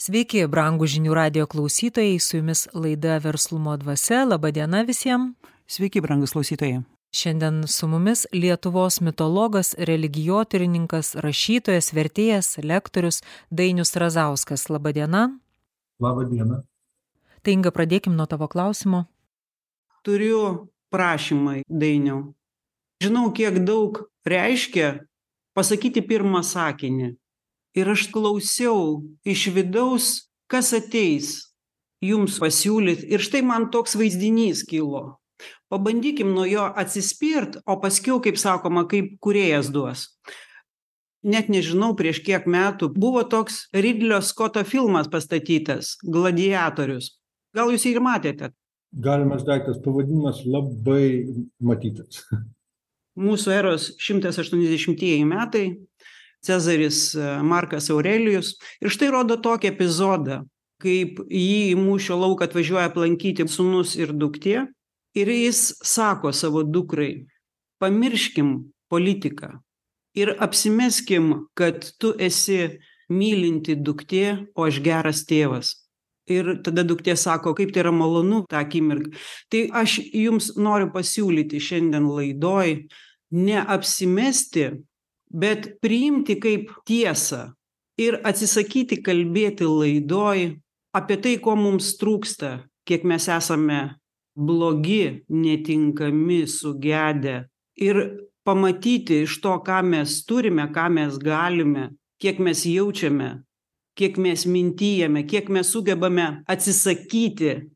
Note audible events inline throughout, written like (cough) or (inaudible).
Sveiki, brangų žinių radio klausytojai, su jumis laida Verslumo dvasia. Labadiena visiems. Sveiki, brangus klausytojai. Šiandien su mumis Lietuvos mitologas, religijotyrininkas, rašytojas, vertėjas, lektorius Dainius Razauskas. Labadiena. Labadiena. Tai inga, pradėkim nuo tavo klausimo. Turiu prašymą, Dainiau. Žinau, kiek daug reiškia pasakyti pirmą sakinį. Ir aš klausiau iš vidaus, kas ateis jums pasiūlyt. Ir štai man toks vaizdinys kilo. Pabandykim nuo jo atsispirt, o paskiau, kaip sakoma, kaip kuriejas duos. Net nežinau, prieš kiek metų buvo toks Ridlio Skoto filmas pastatytas - Gladiatorius. Gal jūs jį ir matėte? Galimas daiktas pavadinimas labai matytas. (laughs) Mūsų eros 180 metai, Cezaris Markas Aurelijus. Ir štai rodo tokį epizodą, kaip jį į mūšio lauką atvažiuoja aplankyti sunus ir duktė. Ir jis sako savo dukrai, pamirškim politiką ir apsimeskim, kad tu esi mylinti duktė, o aš geras tėvas. Ir tada duktė sako, kaip tai yra malonu tą akimirką. Tai aš jums noriu pasiūlyti šiandien laidoj neapsimesti, bet priimti kaip tiesą ir atsisakyti kalbėti laidoj apie tai, ko mums trūksta, kiek mes esame blogi, netinkami, sugedę. Ir pamatyti iš to, ką mes turime, ką mes galime, kiek mes jaučiame, kiek mes mintyjame, kiek mes sugebame atsisakyti,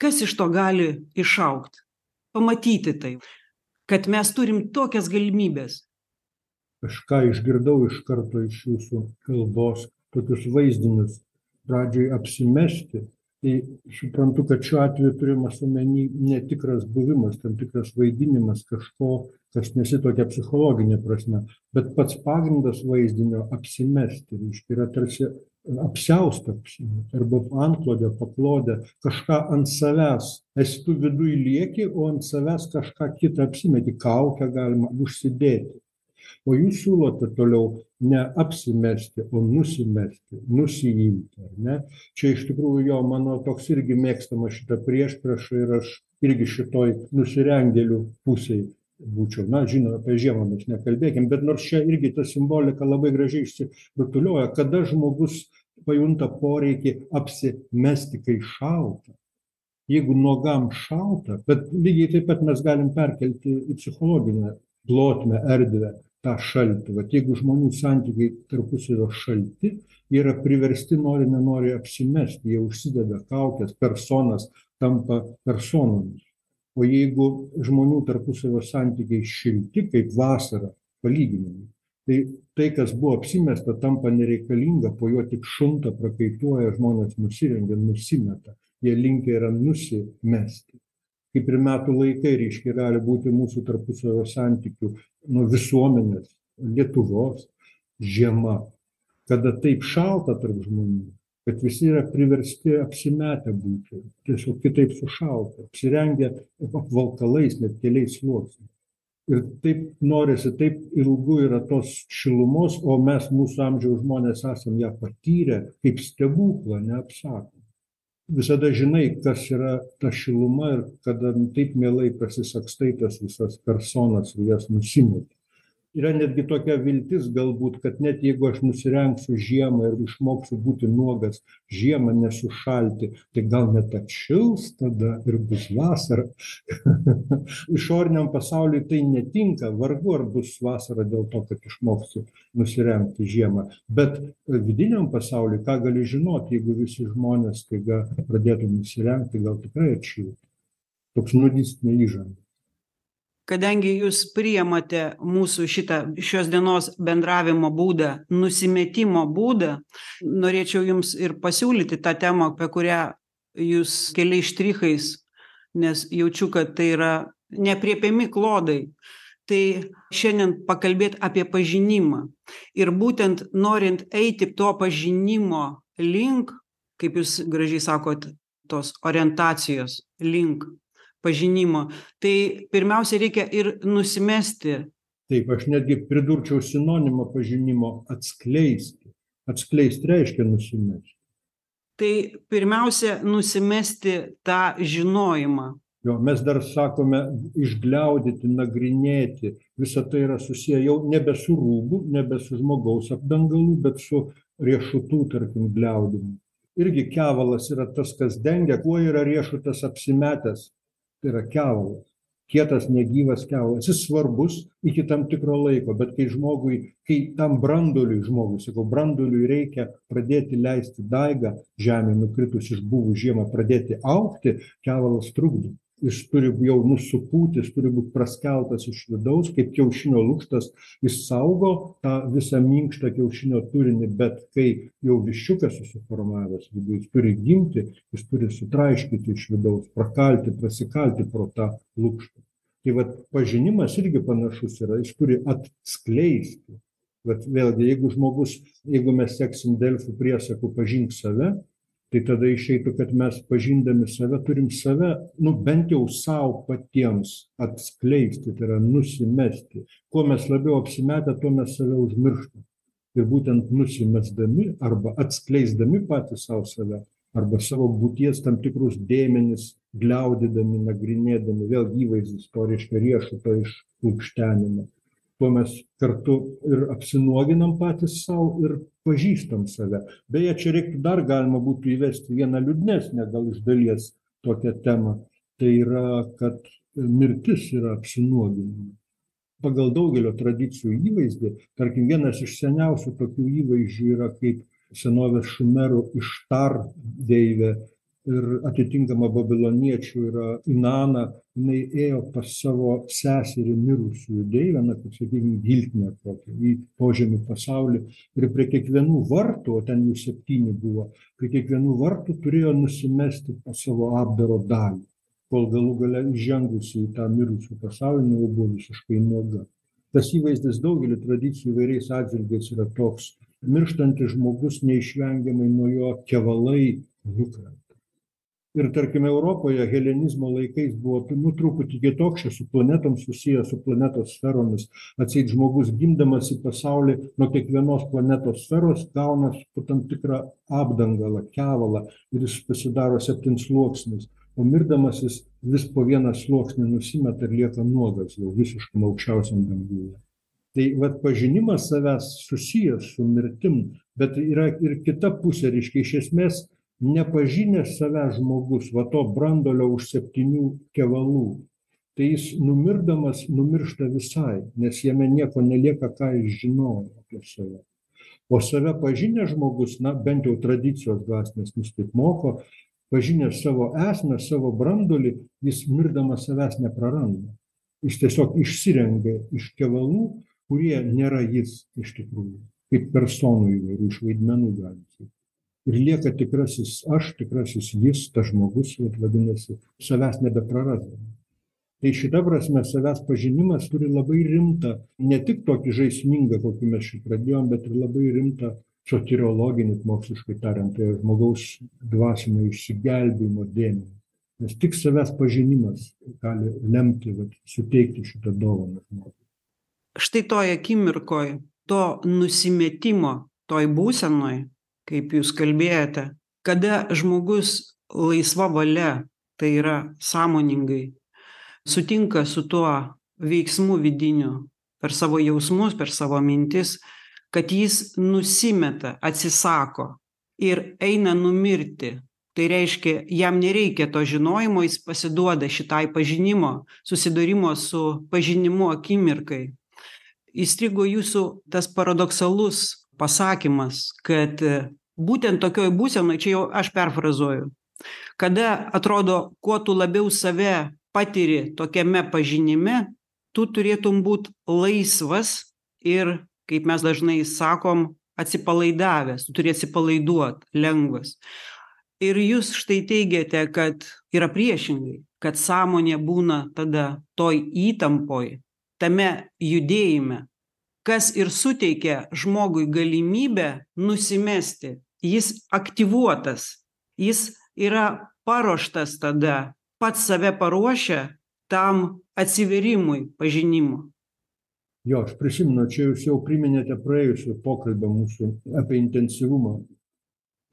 kas iš to gali išaukti. Pamatyti tai, kad mes turim tokias galimybės. Kažką išgirdau iš karto iš jūsų kalbos, tokius vaizdinius. Pradžioj apsimesti, tai suprantu, kad šiuo atveju turimas omeny netikras buvimas, tam tikras vaidinimas kažko, kas nesitokia psichologinė prasme, bet pats pagrindas vaizdinio apsimesti, reiškia, yra tarsi apsiaustą arba antklodę, paklodę, kažką ant savęs. Esi tu viduje lieki, o ant savęs kažką kitą apsimeti, kaukę galima užsidėti. O jūs siūlote toliau ne apsimesti, o nusimesti, nusijimti. Ne? Čia iš tikrųjų jo mano toks irgi mėgstama šitą priešpriešą ir aš irgi šitoj nusirengėlių pusėje būčiau. Na, žinoma, apie žiemą mes nekalbėkim, bet nors čia irgi ta simbolika labai gražiai išsirutulioja, kada žmogus pajunta poreikį apsimesti, kai šalta. Jeigu nuogam šalta, bet lygiai taip pat mes galim perkelti į psichologinę plotmę, erdvę tą šaltį. Vat jeigu žmonių santykiai tarpusavio šalti, jie yra priversti nori, nenori apsimesti, jie užsideda kaukės, personas tampa personomis. O jeigu žmonių tarpusavio santykiai šilti, kaip vasara, palyginimai, tai tai, kas buvo apsimesta, tampa nereikalinga, po jo tik šunta, prakaituoja, žmonės nusirengia, nusimeta, jie linkia yra nusimesti kaip ir metų laikai, reiškia, gali būti mūsų tarpusavio santykių nuo visuomenės, Lietuvos, žiema, kada taip šalta tarp žmonių, kad visi yra priversti apsimetę būti, tiesiog kitaip sušalta, apsirengę apvalkalais, net keliais sluoksniais. Ir taip norisi, taip ilgu yra tos šilumos, o mes mūsų amžiaus žmonės esam ją patyrę kaip stebuklą, neapsakomą visada žinai, kas yra ta šiluma ir kada taip mielai pasisakstai tas visas personas ir jas nusimeti. Yra netgi tokia viltis galbūt, kad net jeigu aš nusirengsiu žiemą ir išmoksiu būti nuogas žiemą, nesušalti, tai gal net atšils tada ir bus vasara. (laughs) Išoriniam pasauliui tai netinka, vargu ar bus vasara dėl to, kad išmoksiu nusirengti žiemą. Bet vidiniam pasauliui, ką gali žinoti, jeigu visi žmonės taiga pradėtų nusirengti, gal tikrai atšiltų. Toks nudistinė įžanga kadangi jūs priemate mūsų šitą šios dienos bendravimo būdą nusimetimo būdą norėčiau jums ir pasiūlyti tą temą apie kurią jūs keliais štrichais nes jaučiu kad tai yra neaprėpiami klodai. Tai šiandien pakalbėt apie pažinimą. Ir būtent norint eiti to pažinimo link kaip jūs gražiai sakot tos orientacijos link pažinimo. Tai pirmiausia reikia ir nusimesti. Taip aš netgi pridurčiau sinonimą pažinimo atskleisti. Atskleist reiškia nusimest tai pirmiausia nusimesti tą žinojimą. Jo mes dar sakome išgliaudyti nagrinėti. Visa tai yra susiję jau nebe su rūbu nebe su žmogaus apdangalu bet su riešutų tarkim gliaudymu. Irgi kevalas yra tas kas dengia. Kuo yra riešutas apsimetęs tai yra kevalas kietas negyvas kevalas jis svarbus iki tam tikro laiko bet kai žmogui kai tam branduoliui žmogui sakau branduoliui reikia pradėti leisti daigą žemei nukritus išbuvus žiemą pradėti augti kevalas trukdo jis turi jau nu supūti jis turi būt praskeltas iš vidaus kaip kiaušinio lukštas. Jis saugo tą visą minkštą kiaušinio turinį bet kai jau viščiukas susiformavęs viduj jis turi gimti jis turi sutraiškyti iš vidaus prakalti prasikalti pro tą lukštą. Tai vat pažinimas irgi panašus yra jis turi atskleisti. Vat vėlgi jeigu žmogus jeigu mes seksim delfų priesaku pažink save tai tada išeitų kad mes pažindami save turim save nu bent jau sau patiems atskleisti tai yra nusimesti. Kuo mes labiau apsimetę tuo mes save užmirštam. Ir būtent nusimesdami arba atskleisdami patys sau save arba savo būties tam tikrus dėmenis gliaudydami nagrinėdami vėl įvaizdis to reiškia riešuto išlukštenimo tuo mes kartu ir apsinuoginam patys sau ir pažįstam save. Beje čia reiktų dar galima būtų įvesti vieną liūdnesnę gal iš dalies tokią temą. Tai yra kad mirtis yra apsinuoginimas pagal daugelio tradicijų įvaizdį tarkim vienas iš seniausių tokių įvaizdžių yra kaip senovės šumerų ištar deivė ir atitinkama babiloniečių yra inana jinai ėjo pas savo seserį mirusiųjų deivę na kaip sakykim giltinę tokią į požemių pasaulį. Ir prie kiekvienų vartų o ten jų septyni buvo prie kiekvienų vartų turėjo nusimesti po savo apdaro dalį kol galų gale įžengusi į tą mirusių pasaulį jau buvo visiškai nuoga. Tas įvaizdis daugely tradicijų įvairiais atžvilgiais yra toks. Mirštantis žmogus neišvengiamai nuo jo kevalai nukrenta ir tarkim europoje helenizmo laikais buvo nu truputį kitoks čia su planetom susiję su planetos sferomis. Atseit žmogus gimdamas į pasaulį nuo kiekvienos planetos sferos gauna po tam tikrą apdangalą kevalą ir jis pasidaro septynsluoksnis o mirdamas jis vis po vieną sluoksnį nusimeta ir lieka nuogas jau visiškam aukščiausiam danguje tai vat pažinimas savęs susijęs su mirtim bet yra ir kita pusė reiškia iš esmės nepažinęs savęs žmogus va to branduolio už septynių kevalų tai jis numirdamas numiršta visai nes jame nieko nelieka ką jis žinojo apie save. O save pažinęs žmogus na bent jau tradicijos dvasinės mus taip moko pažinęs savo esmę savo branduolį jis mirdamas savęs nepraranda. Jis tiesiog išsirengia iš kevalų kurie nėra jis iš tikrųjų kaip personų įvairių iš vaidmenų galim sakyt ir lieka tikrasis aš tikrasis jis tas žmogus vat vadinasi savęs nebeprarasdamas tai šita prasme savęs pažinimas turi labai rimtą ne tik tokį žaismingą kokį mes čia pradėjom bet ir labai rimtą soteriologinį moksliškai tariant tai žmogaus dvasinio išsigelbėjimo dėmenį nes tik savęs pažinimas gali lemti vat suteikti šitą dovaną žmogui. Štai toj akimirkoj to nusimetimo toj būsenoj kaip jūs kalbėjote kada žmogus laisva valia tai yra sąmoningai sutinka su tuo veiksmu vidiniu per savo jausmus per savo mintis kad jis nusimeta atsisako ir eina numirti. Tai reiškia jam nereikia to žinojimo jis pasiduoda šitai pažinimo susidūrimo su pažinimu akimirkai. Įstrigo jūsų tas paradoksalus pasakymas kad būtent tokioj būsenoj čia jau aš perfrazuoju kada atrodo kuo tu labiau save patiri tokiame pažinime tu turėtum būt laisvas ir kaip mes dažnai sakom atsipalaidavęs tu turi atsipalaiduot lengvas. Ir jūs štai teigiate kad yra priešingai kad sąmonė būna tada toj įtampoj tame judėjime. Kas ir suteikia žmogui galimybę nusimesti jis aktyvuotas. Jis yra paruoštas tada. Pats save paruošia tam atsivėrimui pažinimo. Jo aš prisimenu čia jūs jau priminėte praėjusio pokalbio mūsų apie intensyvumą.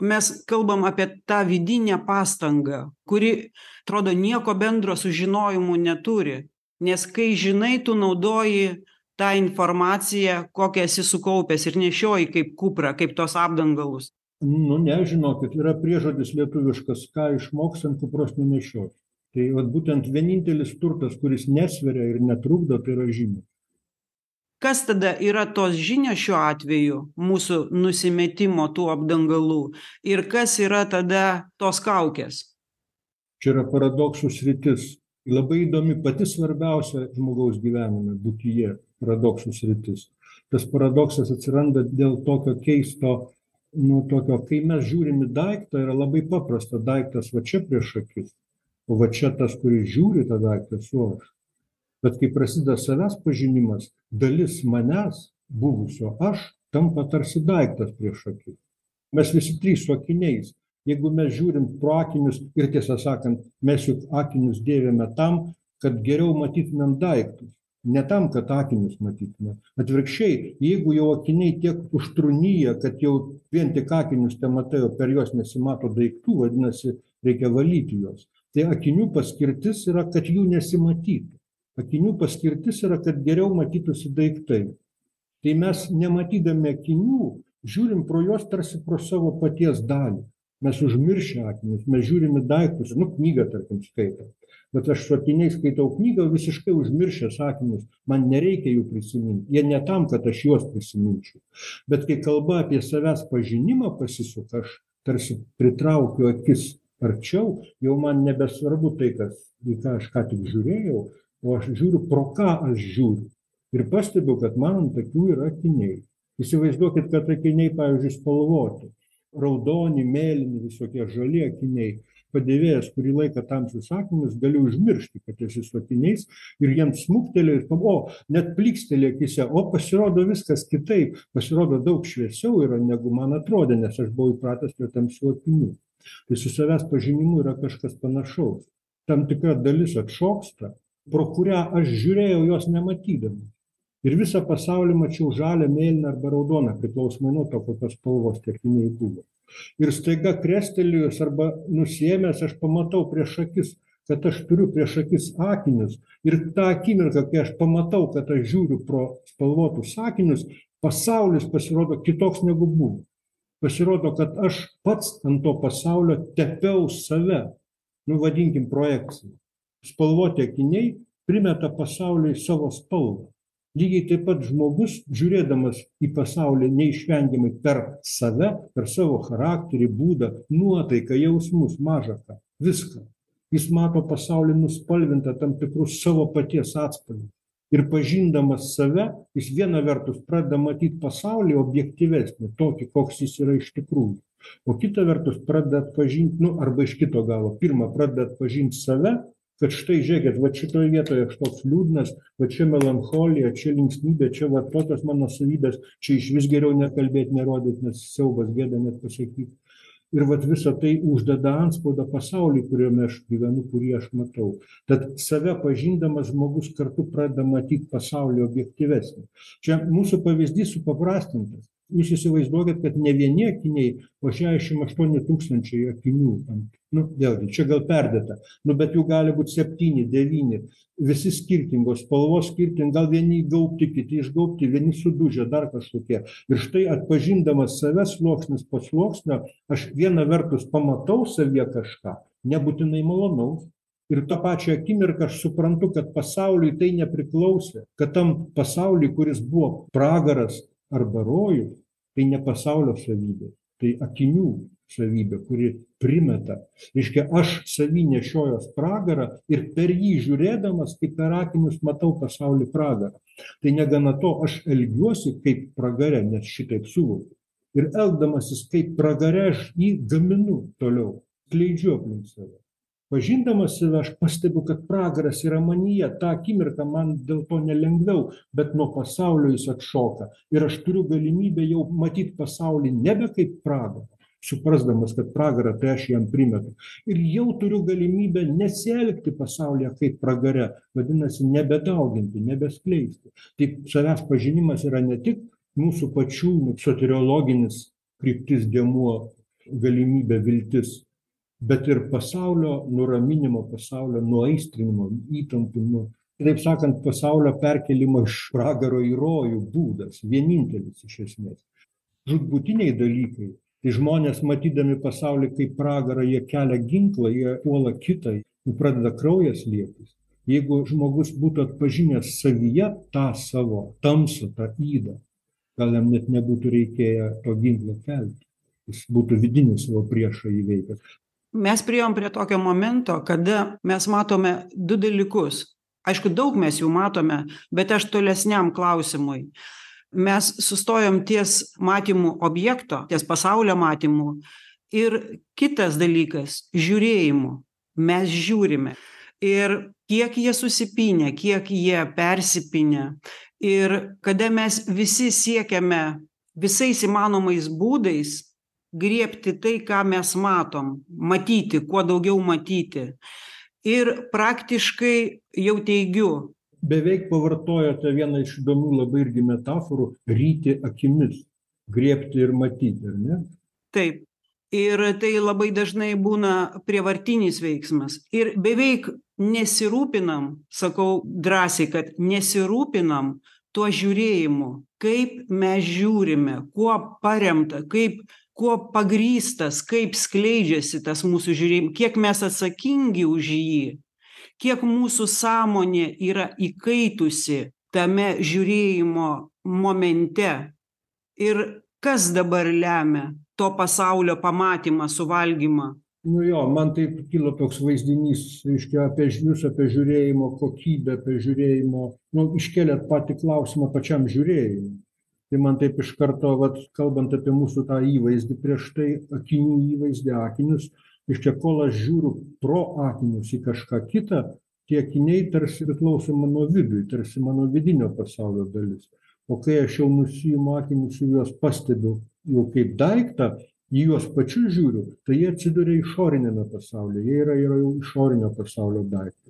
Mes kalbam apie tą vidinę pastangą kuri atrodo nieko bendro su žinojimu neturi. Nes kai žinai tu naudoji tą informaciją kokią esi sukaupęs ir nešioji kaip kuprą kaip tuos apdangalus nu ne žinokit yra priežodis lietuviškas ką išmoks ant kupros nenešios tai vat būtent vienintelis turtas kuris nesveria ir netrukdo tai yra žinios. Kas tada yra tos žinios šiuo atveju mūsų nusimetimo tų apdangalų? Ir kas yra tada tos kaukės? Čia yra paradoksų sritis. Labai įdomi pati svarbiausia žmogaus gyvenime būtyje paradoksų sritis. Tas paradoksas atsiranda dėl tokio keisto nu tokio kai mes žiūrim į daiktą yra labai paprasta. Daiktas va čia prieš akis o va čia tas kuris žiūri tą daiktą esu aš. Bet kai prasideda savęs pažinimas dalis manęs buvusio aš tampa tarsi daiktas prieš akis. Mes visi trys su akiniais. Jeigu mes žiūrim pro akinius ir tiesą sakant mes juk akinius dėvime tam kad geriau matytumėm daiktus ne tam kad akinius matytume. Atvirkščiai jeigu jau akiniai tiek užtrūnija kad jau vien tik akinius tematai o per juos nesimato daiktų vadinasi reikia valyti juos. Tai akinių paskirtis yra kad jų nesimatytų. Akinių paskirtis yra kad geriau matytųsi daiktai. Tai mes nematydami akinių žiūrim pro juos tarsi pro savo paties dalį mes užmiršę akinius mes žiūrim į daiktus nu knygą tarkim skaitom. Bet aš su akiniais skaitau knygą visiškai užmiršęs akinius man nereikia jų prisimint jie ne tam kad aš juos prisiminčiau. Bet kai kalba apie savęs pažinimą pasisuka aš tarsi pritraukiu akis arčiau jau man nebesvarbu tai kas į ką aš ką tik žiūrėjau o aš žiūriu pro ką aš žiūriu. Ir pastebiu kad man ant akių yra akiniai. Įsivaizduokit kad akiniai pavyzdžiui spalvoti raudoni mėlyni visokie žali akiniai padėvėjęs kurį laiką tamsius akinius gali užmiršti kad esi su akiniais ir jiems smuktelėjus o net plyksteli akyse o pasirodo viskas kitaip pasirodo daug šviesiau yra negu man atrodė nes aš buvau įpratęs prie tamsių akinių. Tai su savęs pažinimu yra kažkas panašaus. Tam tikra dalis atšoksta pro kurią aš žiūrėjau jos nematydamas ir visą pasaulį mačiau žalią mėlyną arba raudoną priklausomai nuo to kokios spalvos tie akiniai buvo. Ir staiga krestelėjus arba nusiėmęs aš pamatau prieš akis kad aš turiu prieš akis akinius. Ir tą akimirką kai aš pamatau kad aš žiūriu pro spalvotus akinius pasaulis pasirodo kitoks negu buvo. Pasirodo kad aš pats ant to pasaulio tepiau save. Nu vadinkim projekcija spalvoti akiniai primeta pasauliui savo spalvą lygiai taip pat žmogus žiūrėdamas į pasaulį neišvengiamai per save per savo charakterį būdą nuotaiką jausmus maža ką viską. Jis mato pasaulį nuspalvintą tam tikru savo paties atspalviu ir pažindamas save jis viena vertus pradeda matyt pasaulį objektyvesnį tokį koks jis yra iš tikrųjų. O kita vertus pradeda atpažint nu arba iš kito galo pirma pradeda atpažint save kad štai žiūrėkit vat šitoj vietoj aš toks liūdnas va čia melancholija čia linksmybė čia va tokios mano savybės čia išvis geriau nekalbėt nerodyt nes siaubas gėda net pasakyt. Ir vat visa tai uždeda antspaudą pasauliui kuriame aš gyvenu kurį aš matau. Tad save pažindamas žmogus kartu pradeda matyt pasaulį objektyvesnį. Čia mūsų pavyzdys supaprastintas jūs įsivaizduokit kad ne vieni akiniai o šešiasdešim aštuoni tūkstančiai akinių nu vėlgi čia gal perdėta. Nu bet jų gali būt septyni devyni. Visi skirtingos spalvos skirting gal vieni įgaubti kiti išgaubti vieni sudužę dar kažkokie. Ir štai atpažindamas save sluoksnis po sluoksnio aš viena vertus pamatau savyje kažką nebūtinai malonaus ir tą pačią akimirką aš suprantu kad pasauliui tai nepriklausė kad tam pasauly kuris buvo pragaras arba rojus tai ne pasaulio savybė tai akinių savybė kuri primeta. Reiškia aš savy nešiojuos pragarą ir per jį žiūrėdamas kaip per akinius matau pasaulį pragarą. Tai negana to aš elgiuosi kaip pragare nes šitaip suvokiu. Ir elgdamasis kaip pragare aš jį gaminu toliau skleidžiu aplink save pažindamas save aš pastebiu kad pragaras yra manyje. Tą akimirką man dėl to nelengviau bet nuo pasaulio jis atšoka. Ir aš turiu galimybę jau matyt pasaulį nebe kaip pragarą suprasdamas kad pragarą tai aš jam primetu. Ir jau turiu galimybę nesielgti pasaulyje kaip pragare vadinasi nebedauginti nebeskleisti. Tai savęs pažinimas yra ne tik mūsų pačių soteriologinis kryptis dėmuo galimybė viltis, bet ir pasaulio nuraminimo, pasaulio nuaistrinimo, įtampų, nu, Taip sakant, pasaulio perkelimo iš pragaro į rojų būdas, vienintelis iš esmės. Žudbūtiniai dalykai, tai žmonės matydami pasaulį kaip pragarą, jie kelia ginklą, jie puola kitą, jų pradeda kraujas lietis. Jeigu žmogus būtų atpažinęs savyje tą savo tamsą, tą įdą, gal jam net nebūtų reikėję to ginklo kelti. Jis būtų vidinį savo priešą įveikęs. Mes priejom prie tokio momento, kada mes matome du dalykus. Aišku daug mes jų matome bet aš tolesniam klausimui. Mes sustojom ties matymu objekto ties pasaulio matymu. Ir kitas dalykas žiūrėjimu. Mes žiūrime. Ir kiek jie susipynę kiek jie persipynę ir kada mes visi siekiame visais įmanomais būdais griebti tai ką mes matom matyti kuo daugiau matyti. Ir praktiškai jau teigiu. Beveik pavartojote vieną iš įdomių labai irgi metaforų ryti akimis. Griebti ir matyti ar ne? Taip. Ir tai labai dažnai būna prievartinis veiksmas. Ir beveik nesirūpinam sakau drąsiai kad nesirūpinam tuo žiūrėjimu kaip mes žiūrime kuo paremta kaip kuo pagrįstas kaip skleidžiasi tas mūsų žiūrėjim kiek mes atsakingi už jį kiek mūsų sąmonė yra įkaitusi tame žiūrėjimo momente. Ir kas dabar lemia to pasaulio pamatymą suvalgymą? Nu jo man taip kilo toks vaizdinys reiškia apie jūs apie žiūrėjimo kokybę apie žiūrėjimo nu iškėlėt patį klausimą pačiam žiūrėjimui tai man taip iš karto vat kalbant apie mūsų tą įvaizdį prieš tai akinių įvaizdį akinius reiškia kol aš žiūriu pro akinius į kažką kitą tie akiniai tarsi priklauso mano vidui tarsi mano vidinio pasaulio dalis. O kai aš jau nusiimu akinius ir juos pastebiu jau kaip daiktą į juos pačius žiūriu tai jie atsiduria išoriniame pasaulyje jie yra yra jau išorinio pasaulio daiktas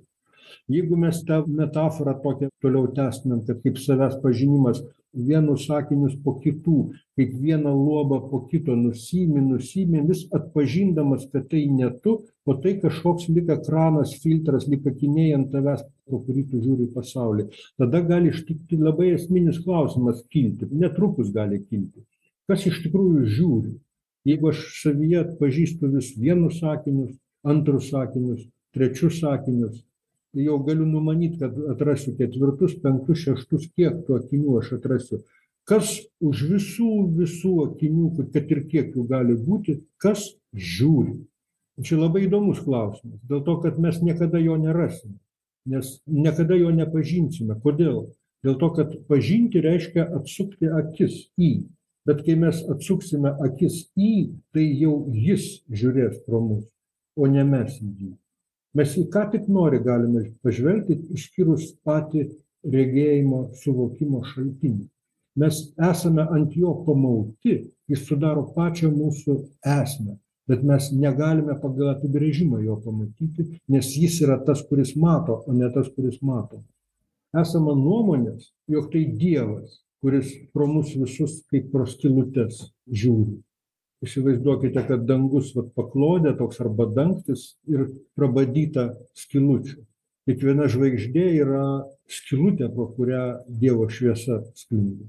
jeigu mes tą metaforą tokią toliau tęstumėm kad kaip savęs pažinimas vienus sakinius po kitų kaip vieną luobą po kito nusiimi nusiimi vis atpažindamas kad tai ne tu o tai kažkoks lyg ekranas filtras lyg akiniai ant tavęs pro kurį tu žiūri į pasaulį. Tada gali ištikti labai esminis klausimas kilti netrukus gali kilti. Kas iš tikrųjų žiūri? Jeigu aš savyje atpažįstu vis vienus sakinius antrus sakinius trečius sakinius jau galiu numanyt kad atrasiu ketvirtus penktus šeštus kiek tų akinių aš atrasiu. Kas už visų visų akinių kad ir kiek jų gali būti kas žiūri? Čia labai įdomus klausimas dėl to kad mes niekada jo nerasim nes niekada jo nepažinsime. Kodėl? Dėl to kad pažinti reiškia atsukti akis į. Bet kai mes atsuksime akis į tai jau jis žiūrės pro mus o ne mes į jį mes į ką tik nori galime pažvelgti išskyrus patį regėjimo suvokimo šaltinį. Mes esame ant jo pamauti jis sudaro pačią mūsų esmę bet mes negalime pagal apibrėžimą jo pamatyti nes jis yra tas kuris mato o ne tas kuris mato. Esama nuomonės jog tai dievas kuris pro mus visus kaip pro skylutes žiūri įsivaizduokite kad dangus vat paklodė toks arba dangtis ir prabadyta skylučių kiekviena žvaigždė yra skylutė pro kurią dievo šviesa sklinda.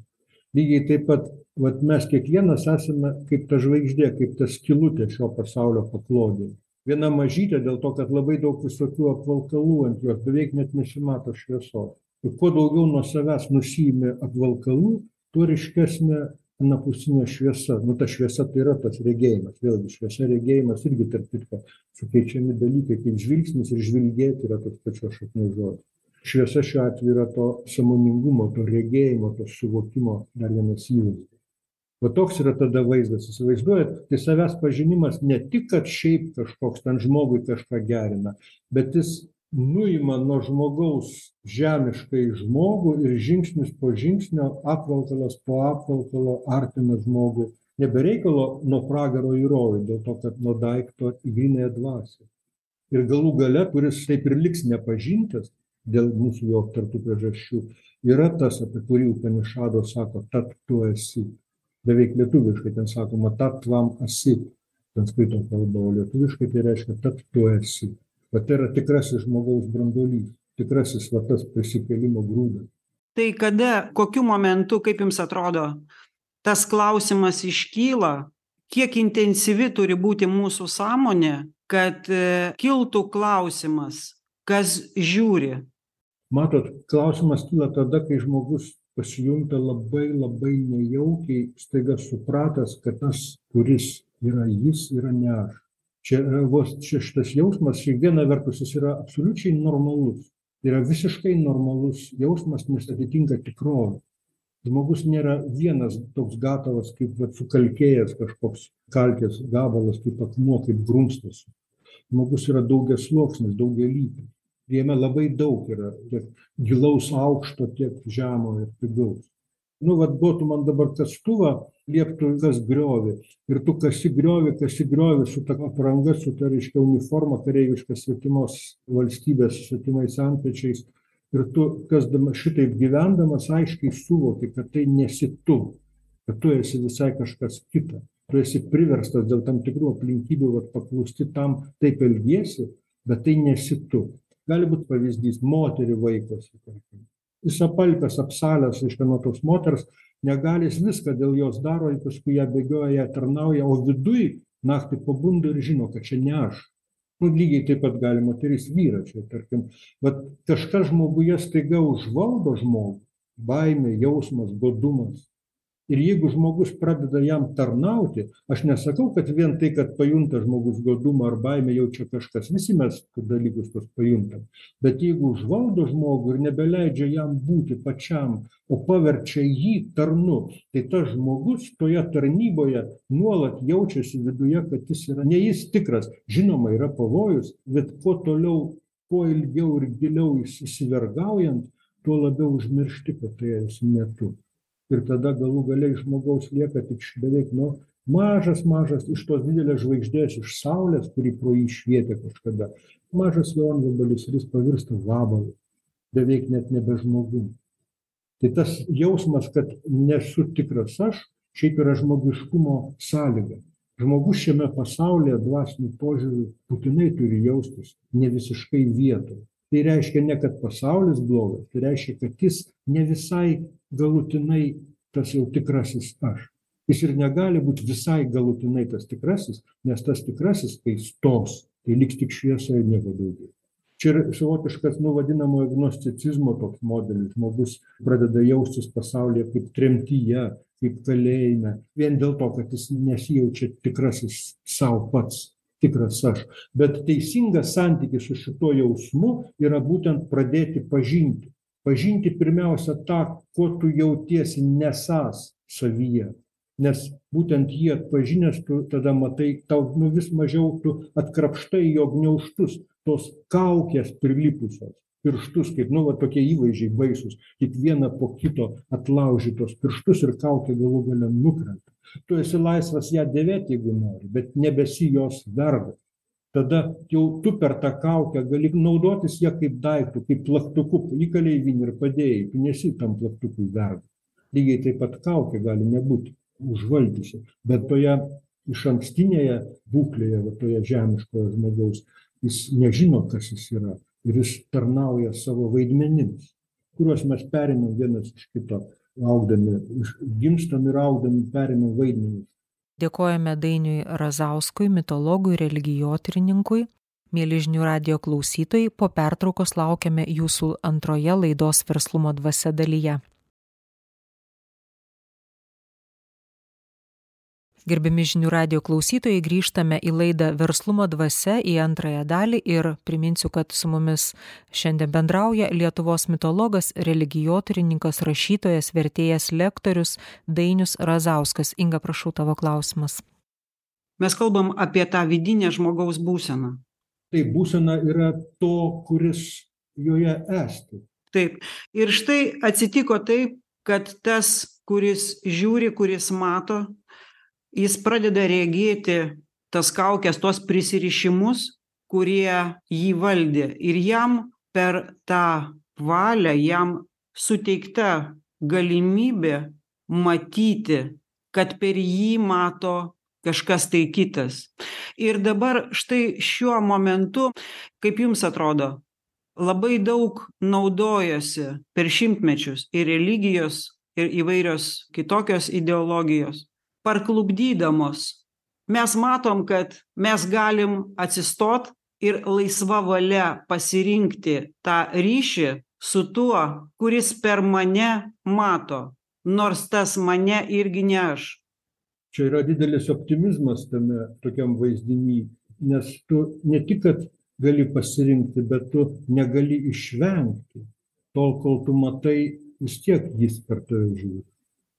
Lygiai taip pat vat mes kiekvienas esame kaip ta žvaigždė kaip ta skylutė šio pasaulio paklodėje viena mažytė dėl to kad labai daug visokių apvalkalų ant jos beveik net nesimato šviesos. Ir kuo daugiau nuo savęs nusiimi apvalkalų tuo ryškesnė anapusinė šviesa nu ta šviesa tai yra tas regėjimas vėlgi šviesa regėjimas irgi tarp kitko sukeičiami dalykai kaip žvilgsnis ir žvilgėti yra tos pačios šaknies žodis. Šviesa šiuo atveju yra to sąmoningumo to regėjimo to suvokimo dar vienas įvaizdis. Va toks yra tada vaizdas. Įsivaizduojat tai savęs pažinimas ne tik kad šiaip kažkoks ten žmogui kažką gerina bet jis nuima nuo žmogaus žemiškąjį žmogų ir žingsnis po žingsnio apvalkalas po apvalkalo artina žmogų ne be reikalo nuo pragaro į rojų dėl to kad nuo daikto į grynąją dvasią. Ir galų gale kuris taip ir liks nepažintas dėl mūsų jau aptartų priežasčių yra tas apie kurį upanišados sako tat tu esi. Beveik lietuviškai ten sakoma tat tvam asi sanskrito kalba, o lietuviškai tai reiškia, kad tu esi. Bet tai yra tikrasis žmogaus brandolys, tikrasis va tas prisikėlimo grūdas. Tai kada, kokiu momentu, kaip jums atrodo, tas klausimas iškyla, kiek intensyvi turi būti mūsų sąmonė, kad e, kiltų klausimas, kas žiūri. Matot, klausimas kyla tada, kai žmogus pasijunta labai labai nejaukiai, staiga supratęs, kad tas, kuris yra jis, yra ne aš. Čia vos čia šitas jausmas, šiaip viena vertus jis yra absoliučiai normalus. Tai yra visiškai normalus jausmas, nes atitinka tikrovę. Žmogus nėra vienas toks gatavas, kaip vat, sukalkėjęs kažkoks kalkės gabalas, kaip akmuo, kaip grumstas. Žmogus yra daugias sluoksnis, daugialypis. Jame labai daug yra tiek gilaus aukšto, tiek žemo ir pigaus. Nu, vad duotų man dabar kastuvą, lieptų kas griovį. Ir tu kasi griovį, kasi griovį su ta apranga, su ta reiškia uniforma kareiviškas svetimos valstybės, svetimais antpečiais. Ir tu kasdama šitaip gyvendamas aiškiai suvoki kad tai nesi tu kad tu esi visai kažkas kita. Tu esi priverstas dėl tam tikrų aplinkybių vat paklusti tam taip elgiesi bet tai nesi tu. Gali būt pavyzdys moterį vaikosi tarkim jis apalpęs apsalęs reiškia nuo tos moters negali jis viską dėl jos daro ir paskui ją bėgioja ją tarnauja o viduj naktį pabunda ir žino kad čia ne aš. Nu lygiai taip pat gali moteris vyrą čia tarkim. Vat kažkas žmoguje staiga užvaldo žmogų. Baimė jausmas godumas ir jeigu žmogus pradeda jam tarnauti aš nesakau kad vien tai kad pajunta žmogus godumą ar baimę jau čia kažkas visi mes dalykus tuos pajuntam. Bet jeigu užvaldo žmogų ir nebeleidžia jam būti pačiam o paverčia jį tarnu tai tas žmogus toje tarnyboje nuolat jaučiasi viduje kad jis yra ne jis tikras žinoma yra pavojus bet kuo toliau kuo ilgiau ir giliau įsivergaujant tuo labiau užmiršti kad tai esi ne tu ir tada galų gale iš žmogaus lieka tik beveik nu mažas mažas iš tos didelės žvaigždės iš saulės kuri pro jį švietė kažkada. Mažas jonvabalis ir jis pavirsta vabalu beveik net nebe žmogum. Tai tas jausmas kad nesu tikras aš šiaip yra žmogiškumo sąlyga. Žmogus šiame pasaulyje dvasiniu požiūriu būtinai turi jaustis ne visiškai vietoj tai reiškia ne kad pasaulis blogas tai reiškia kad jis ne visai galutinai tas jau tikrasis aš. Jis ir negali būt visai galutinai tas tikrasis nes tas tikrasis kai stos tai liks tik šviesa ir nieko daugiau. Čia yra savotiškas nu vadinamojo gnosticizmo toks modelis. Žmogus pradeda jaustis pasaulyje kaip tremtyje kaip kalėjime vien dėl to kad jis nesijaučia tikrasis sau pats tikras aš. Bet teisingas santykis su šituo jausmu yra būtent pradėti pažinti pažinti pirmiausia tą kuo tu jautiesi nesąs savyje. Nes būtent jį atpažinęs tu tada matai tau nu vis mažiau tu atkrapštai jo gniaužtus tos kaukės prilipusios. Pirštus kaip nu va tokie įvaizdžiai baisūs. Tik vieną po kito atlaužytus pirštus ir kaukė galų gale nukrenta. Tu esi laisvas ją dėvėti jeigu nori bet nebesi jos vergas tada jau tu per tą kaukę gali naudotis ja kaip daiktu kaip plaktuku. Įkalei į vinį ir padėjai tu nesi tam plaktukui vergas. Lygiai taip pat kaukė gali nebūti užvaldžiusi. Bet toje išankstinėje būklėje va toje žemiškojo žmogaus jis nežino kas jis yra. Ir jis tarnauja savo vaidmenims kuriuos mes perėmėm vienas iš kito augdami gimstam ir augdami perėmėm vaidmenis dėkojame dainiui razauskui mitologui religijotyrininkui. Mieli žinių radijo klausytojai po pertraukos laukiame jūsų antroje laidos verslumo dvasia dalyje gerbiami žinių radijo klausytojai grįžtame į laidą verslumo dvasia į antrąją dalį ir priminsiu kad su mumis šiandien bendrauja lietuvos mitologas religijotyrininkas rašytojas vertėjas lektorius dainius razauskas. Inga prašau tavo klausimas. Mes kalbam apie tą vidinę žmogaus būseną. Tai būsena yra to kuris joje esti taip. Ir štai atsitiko taip kad tas kuris žiūri kuris mato jis pradeda regėti tas kaukes tuos prisirišimus kurie jį valdė ir jam per tą valią jam suteikta galimybė matyti kad per jį mato kažkas tai kitas. Ir dabar štai šiuo momentu, kaip jums atrodo, labai daug naudojosi per šimtmečius ir religijos, ir įvairios kitokios ideologijos, parklubdydamos. Mes matom, kad mes galim atsistot ir laisva valia pasirinkti tą ryšį su tuo, kuris per mane mato, nors tas mane irgi ne aš čia yra didelis optimizmas tame tokiam vaizdiny nes tu ne tik kad gali pasirinkti bet tu negali išvengti tol kol tu matai vis tiek jis per tave žiūri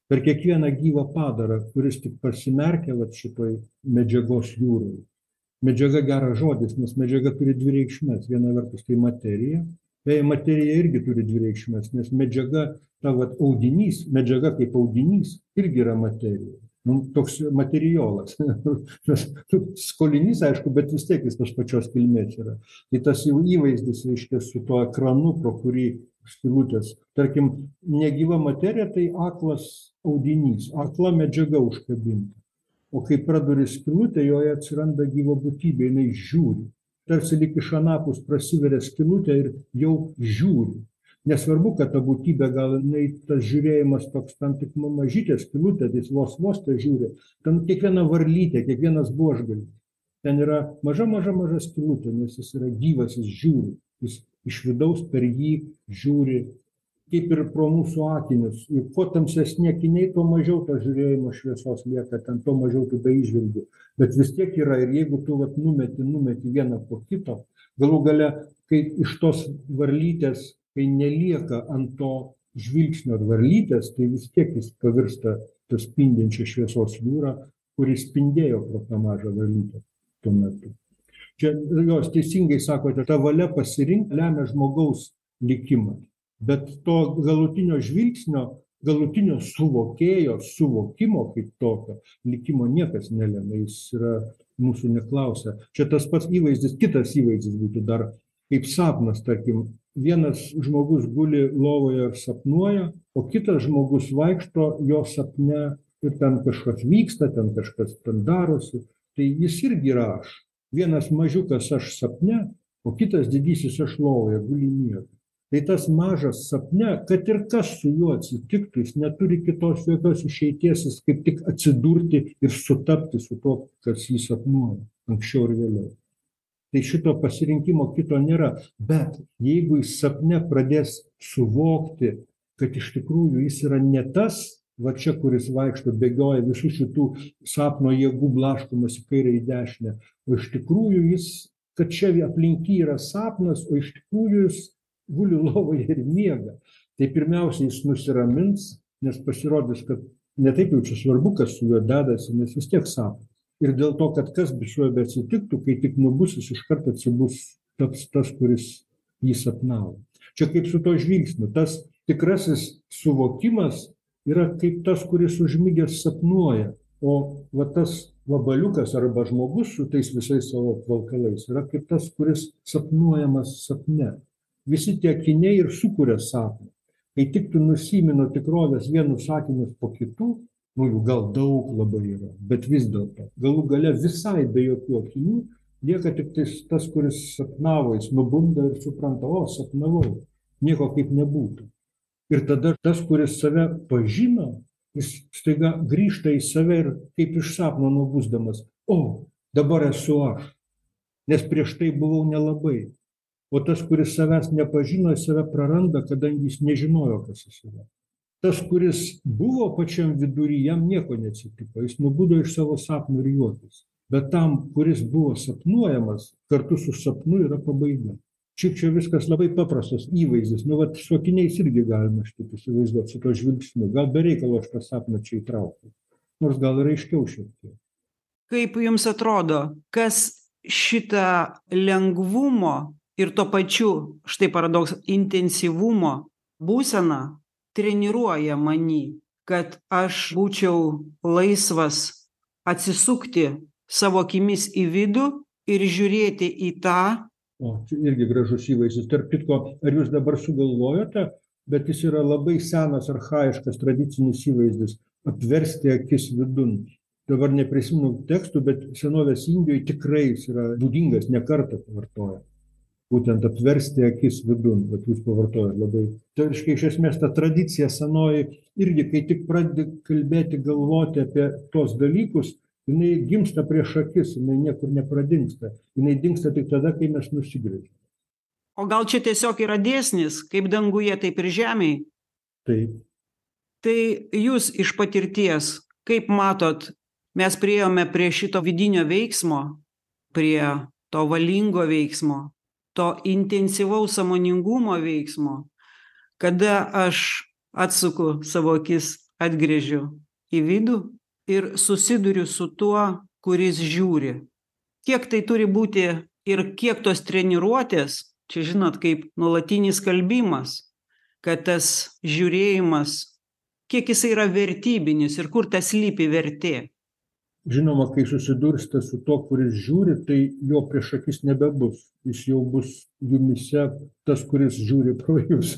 per kiekvieną gyvą padarą kuris tik pasimerkia vat šitoj medžiagos jūroj medžiaga geras žodis nes medžiaga turi dvi reikšmes viena vertus tai materija beje materija irgi turi dvi reikšmes nes medžiaga ta vat audinys medžiaga kaip audinys irgi yra materija nu, toks materijolas. (laughs) Skolinys, aišku, bet vis tiek jis tos pačios kilmės yra. Tai tas jau įvaizdis, reiškia, su tuo ekranu, pro kurį skilutės. Tarkim, negyva materija tai aklas audinys, akla medžiaga užkabinta. O kai praduri skilutę, joje atsiranda gyva būtybė, jinai žiūri. Tarsi lik iš anapus prasiveria skilutė ir jau žiūri nesvarbu kad ta būtybė gal jinai tas žiūrėjimas toks tam tik mažytė skylutė tai jis vos vos težiūri ten kiekviena varlytė kiekvienas buožgalvis ten yra maža maža maža skylutė nes jis yra gyvas jis žiūri jis iš vidaus per jį žiūri kaip ir pro mūsų akinius juk kuo tamsesni akiniai tuo mažiau to žiūrėjimo šviesos lieka ten tuo mažiau tu beįžvelgi bet vis tiek yra ir jeigu tu vat numeti numeti vieną po kito galų gale kai iš tos varlytės kai nelieka ant to žvilgsnio ar varlytės, tai vis tiek jis pavirsta tą spindinčią šviesos jūrą, kuris spindėjo pro tą mažą varlytę tuo metu. Čia jos teisingai sakote, ta valia pasirinkti lemia žmogaus likimą, bet to galutinio žvilgsnio, galutinio suvokėjo, suvokimo kaip tokio likimo niekas nelemia, jis yra mūsų neklausia. Čia tas pats įvaizdis, kitas įvaizdis būtų dar kaip sapnas, tarkim, vienas žmogus guli lovoje ir sapnuoja, o kitas žmogus vaikšto jo sapne ir ten kažkas vyksta, ten kažkas ten darosi, tai jis irgi yra aš. Vienas mažiukas aš sapne, o kitas didysis aš lovoje guli miega. Tai tas mažas sapne, kad ir kas su juo atsitiktų, jis neturi kitos jokios išeities, jis kaip tik atsidurti ir sutapti su to, kas jį sapnuoja, anksčiau ir vėliau tai šito pasirinkimo kito nėra bet jeigu jis sapne pradės suvokti kad iš tikrųjų jis yra ne tas va čia kuris vaikšto bėgioja visų šitų sapno jėgų blaškomas į kairę į dešinę. O iš tikrųjų jis kad čia aplink jį yra sapnas o iš tikrųjų jis guli lovoje ir miega. Tai pirmiausia jis nusiramins nes pasirodys kad ne taip jau čia svarbu kas su juo dedasi nes vis tiek sapnas. Ir dėl to kad kas su juo beatsitiktų kai tik nubus jis iškart atsibus taps tas kuris jį sapnavo. Čia kaip su tuo žvilgsniu. Tas tikrasis suvokimas yra kaip tas kuris užmigęs sapnuoja o va tas vabaliukas arba žmogus su tais visais savo apvalkalais yra kaip tas kuris sapnuojamas sapne. Visi tie akiniai ir sukuria sapną. Kai tik tu nusiimi nuo tikrovės vienus sakinius po kitų nu jų gal daug labai yra bet vis dėlto. Galų gale visai be jokių akinių lieka tiktais tas kuris sapnavo jis nubunda ir supranta o sapnavau nieko kaip nebūtų ir tada tas kuris save pažino jis staiga grįžta į save ir kaip iš sapno nubusdamas o dabar esu aš. Nes prieš tai buvau nelabai. O tas kuris savęs nepažino jis save praranda kadangi jis nežinojo kas jis yra. Tas kuris buvo pačiam vidury jam nieko neatsitiko. Jis nubudo iš savo sapno ir juokėsi. Bet tam kuris buvo sapnuojamas kartu su sapnu yra pabaiga šiaip čia viskas labai paprastas įvaizdis. Nu vat su akiniais irgi galima šitaip įsivaizduot su tuo žvilgsniu. Gal be reikalo aš tą sapną čia įtraukiau. Nors gal ir aiškiau šiek tiek. Kaip jums atrodo kas šitą lengvumo ir tuo pačiu štai paradoks intensyvumo būseną treniruoja many kad aš būčiau laisvas atsisukti savo akimis į vidų ir žiūrėti į tą o čia irgi gražus įvaizdis tarp kitko ar jūs dabar sugalvojote bet jis yra labai senas archajiškas tradicinis įvaizdis apversti akis vidun dabar neprisimenu tekstų, bet senovės Indijoje tikrai jis yra būdingas, nekartą vartoja. Būtent apversti akis vidun, bet jūs pavartojat labai. Tai reiškia, iš esmės ta tradicija senoji irgi, kai tik pradedi kalbėti, galvoti apie tos dalykus, jinai gimsta prieš akis, jinai niekur nepradingsta. Jinai dingsta tik tada, kai mes nusigrėžime. O gal čia tiesiog yra dėsnis, kaip danguje, taip ir žemėje? Taip. Tai jūs iš patirties, kaip matot, mes priejome prie šito vidinio veiksmo, prie to valingo veiksmo, to intensyvaus sąmoningumo veiksmo, kada aš atsuku savo akis, atgrėžiu į vidų ir susiduriu su tuo, kuris žiūri. Kiek tai turi būti ir kiek tos treniruotės, čia žinot, kaip nuolatinis kalbimas, kad tas žiūrėjimas, kiek jis yra vertybinis ir kur tas lypi vertė. Žinoma kai susidursite su tuo kuris žiūri tai jo prieš akis nebebus. Jis jau bus jumyse tas kuris žiūri pro jus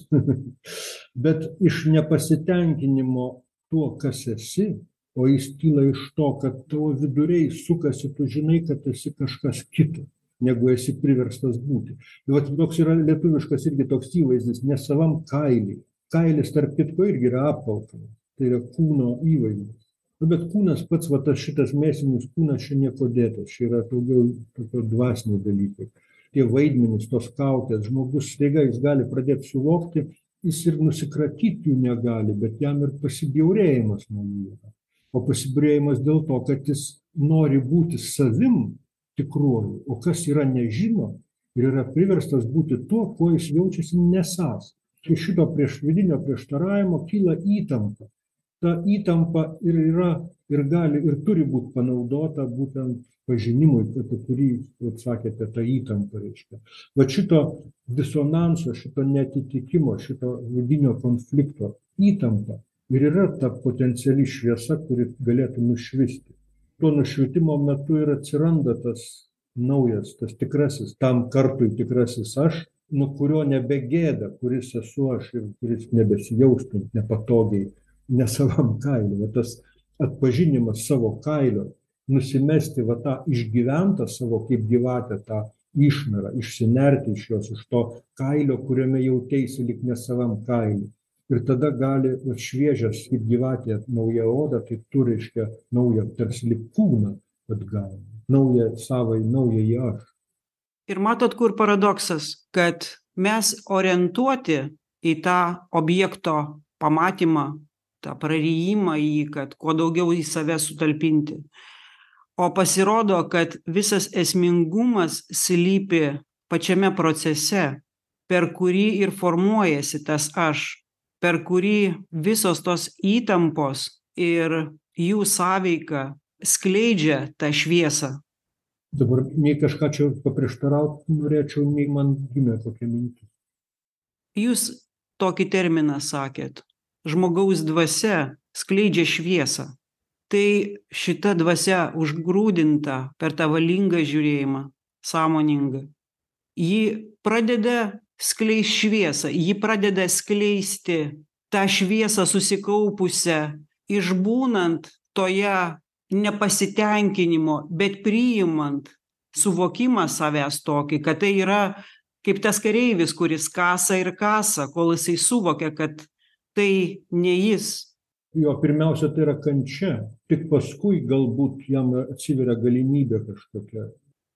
(laughs) bet iš nepasitenkinimo tuo kas esi o jis kyla iš to kad tavo viduriai sukasi tu žinai kad esi kažkas kito negu esi priverstas būti. Tai vat toks yra lietuviškas irgi toks įvaizdis nesavam kaily kailis tarp kitko irgi yra apvalkalas tai yra kūno įvaizdis. Nu bet kūnas pats va tas šitas mėsinis kūnas čia niekuo dėtas čia yra daugiau tokio dvasiniai dalykai tie vaidmenys tos kaukės žmogus staiga jis gali pradėt suvokti jis ir nusikratyt jų negali bet jam ir pasibjaurėjimas nuo jų yra o pasibjaurėjimas dėl to kad jis nori būti savim tikruoju o kas yra nežino ir yra priverstas būti tuo kuo jis jaučiasi nesąs. Iš šito prieš vidinio prieštaravimo kyla įtampa. Ta įtampa ir yra ir gali ir turi būt panaudota būtent pažinimui apie kurį vat sakėte ta įtampa reiškia. Vat šito disonanso šito neatitikimo šito vidinio konflikto įtampa ir yra ta potenciali šviesa kuri galėtų nušvisti. To nušvitimo metu ir atsiranda tas naujas tas tikrasis tam kartui tikrasis aš nuo kurio nebegėda kuris esu aš ir kuris nebesijaustų nepatogiai nesavam kaily va tas atpažinimas savo kailio nusimesti va tą išgyventą savo kaip gyvatė tą išnarą išsinerti iš jos iš to kailio kuriame jauteisi lyg nesavam kaily ir tada gali vat šviežias kaip gyvatė nauja oda tai tu reiškia naują tarsi lyg kūną atgauni. Naują savąjį naująjį aš. Ir matot kur paradoksas kad mes orientuoti į tą objekto pamatymą tą prarijimą jį kad kuo daugiau į save sutalpinti. O pasirodo kad visas esmingumas slypi pačiame procese per kurį ir formuojasi tas aš per kurį visos tos įtampos ir jų sąveika skleidžia tą šviesą. Dabar nei kažką čia paprieštaraut norėčiau nei man gimė kokia mintis. Jūs tokį terminą sakėt. Žmogaus dvasia skleidžia šviesą. Tai šita dvasia užgrūdinta per tą valingą žiūrėjimą sąmoningą. Ji pradeda skleist šviesą. Ji pradeda skleisti tą šviesą susikaupusią išbūnant toje nepasitenkinimo bet priimant suvokimą savęs tokį kad tai yra kaip tas kareivis kuris kasa ir kasa kol jisai suvokia kad tai ne jis. Jo pirmiausia tai yra kančia. Tik paskui galbūt jam atsiveria galimybė kažkokia.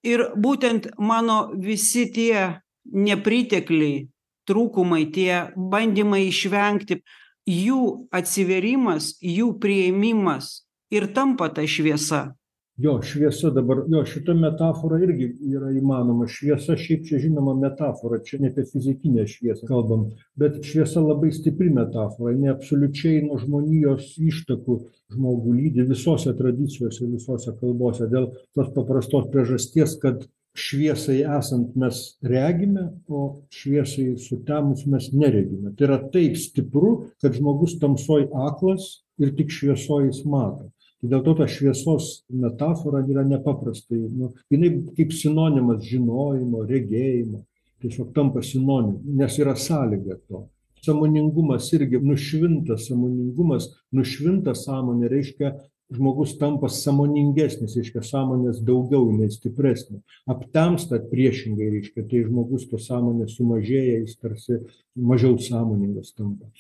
Ir būtent mano visi tie nepritekliai trūkumai tie bandymai išvengti jų atsivėrimas jų priėmimas ir tampa ta šviesa. Jo šviesa dabar jo šita metafora irgi yra įmanoma. Šviesa šiaip čia žinoma metafora čia ne apie fizikinę šviesą kalbam bet šviesa labai stipri metafora jinai absoliučiai nuo žmonijos ištakų žmogų lydi visose tradicijose visose kalbose dėl tos paprastos priežasties kad šviesai esant mes regime o šviesai sutemus mes neregime. Tai yra taip stipru kad žmogus tamsoj aklas ir tik šviesoj jis mato. Dėl to ta šviesos metafora yra nepaprastai nu jinai kaip sinonimas žinojimo regėjimo tiesiog tampa sinonimu nes yra sąlyga to. Sąmoningumas irgi nušvinta sąmoningumas nušvinta sąmonė reiškia žmogus tampa sąmoningesnis, reiškia, sąmonės daugiau, jinai stipresnė. Aptemsta priešingai, reiškia, tai žmogus to sąmonės sumažėja, jis tarsi mažiau sąmoningas tampa.